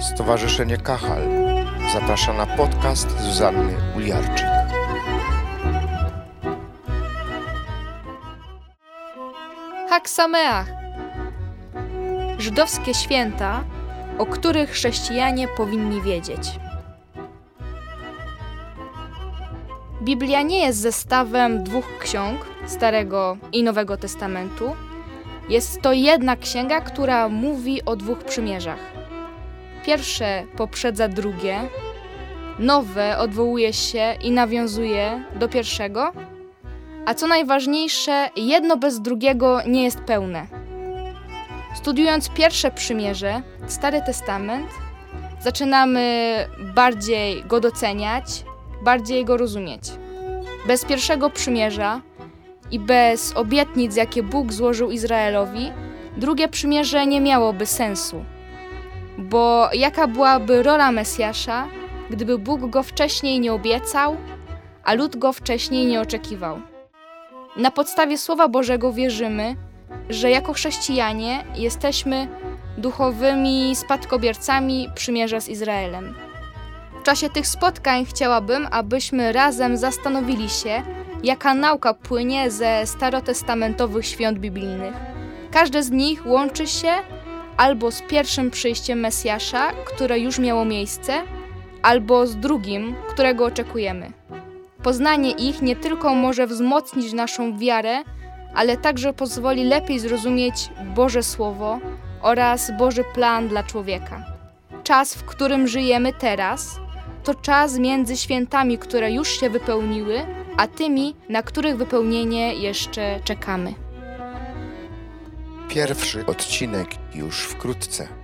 Stowarzyszenie Kachal zaprasza na podcast Zuzanny Uliarczyk. Haksameach. Żydowskie święta, o których chrześcijanie powinni wiedzieć. Biblia nie jest zestawem dwóch ksiąg, Starego i Nowego Testamentu. Jest to jedna księga, która mówi o dwóch przymierzach. Pierwsze poprzedza drugie, nowe odwołuje się i nawiązuje do pierwszego, a co najważniejsze, jedno bez drugiego nie jest pełne. Studiując pierwsze przymierze, Stary Testament, zaczynamy bardziej go doceniać, bardziej go rozumieć. Bez pierwszego przymierza i bez obietnic, jakie Bóg złożył Izraelowi, drugie przymierze nie miałoby sensu. Bo jaka byłaby rola Mesjasza, gdyby Bóg go wcześniej nie obiecał, a lud go wcześniej nie oczekiwał? Na podstawie Słowa Bożego wierzymy, że jako chrześcijanie jesteśmy duchowymi spadkobiercami przymierza z Izraelem. Czasie tych spotkań chciałabym, abyśmy razem zastanowili się, jaka nauka płynie ze starotestamentowych świąt biblijnych. Każde z nich łączy się albo z pierwszym przyjściem Mesjasza, które już miało miejsce, albo z drugim, którego oczekujemy. Poznanie ich nie tylko może wzmocnić naszą wiarę, ale także pozwoli lepiej zrozumieć Boże Słowo oraz Boży plan dla człowieka. Czas, w którym żyjemy teraz, to czas między świętami, które już się wypełniły, a tymi, na których wypełnienie jeszcze czekamy. Pierwszy odcinek już wkrótce.